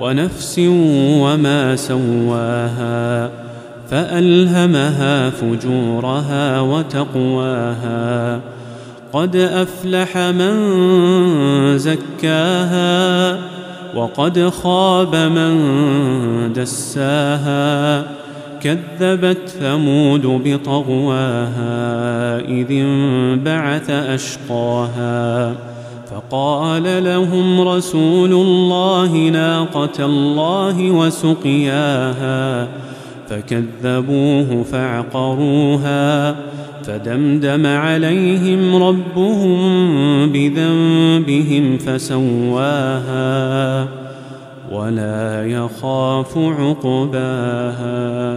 ونفس وما سواها فألهمها فجورها وتقواها قد أفلح من زكاها وقد خاب من دساها كذبت ثمود بطغواها إذ انبعث أشقاها فقال لهم رسول الله ناقة الله وسقياها فكذبوه فعقروها فدمدم عليهم ربهم بذنبهم فسواها ولا يخاف عقباها.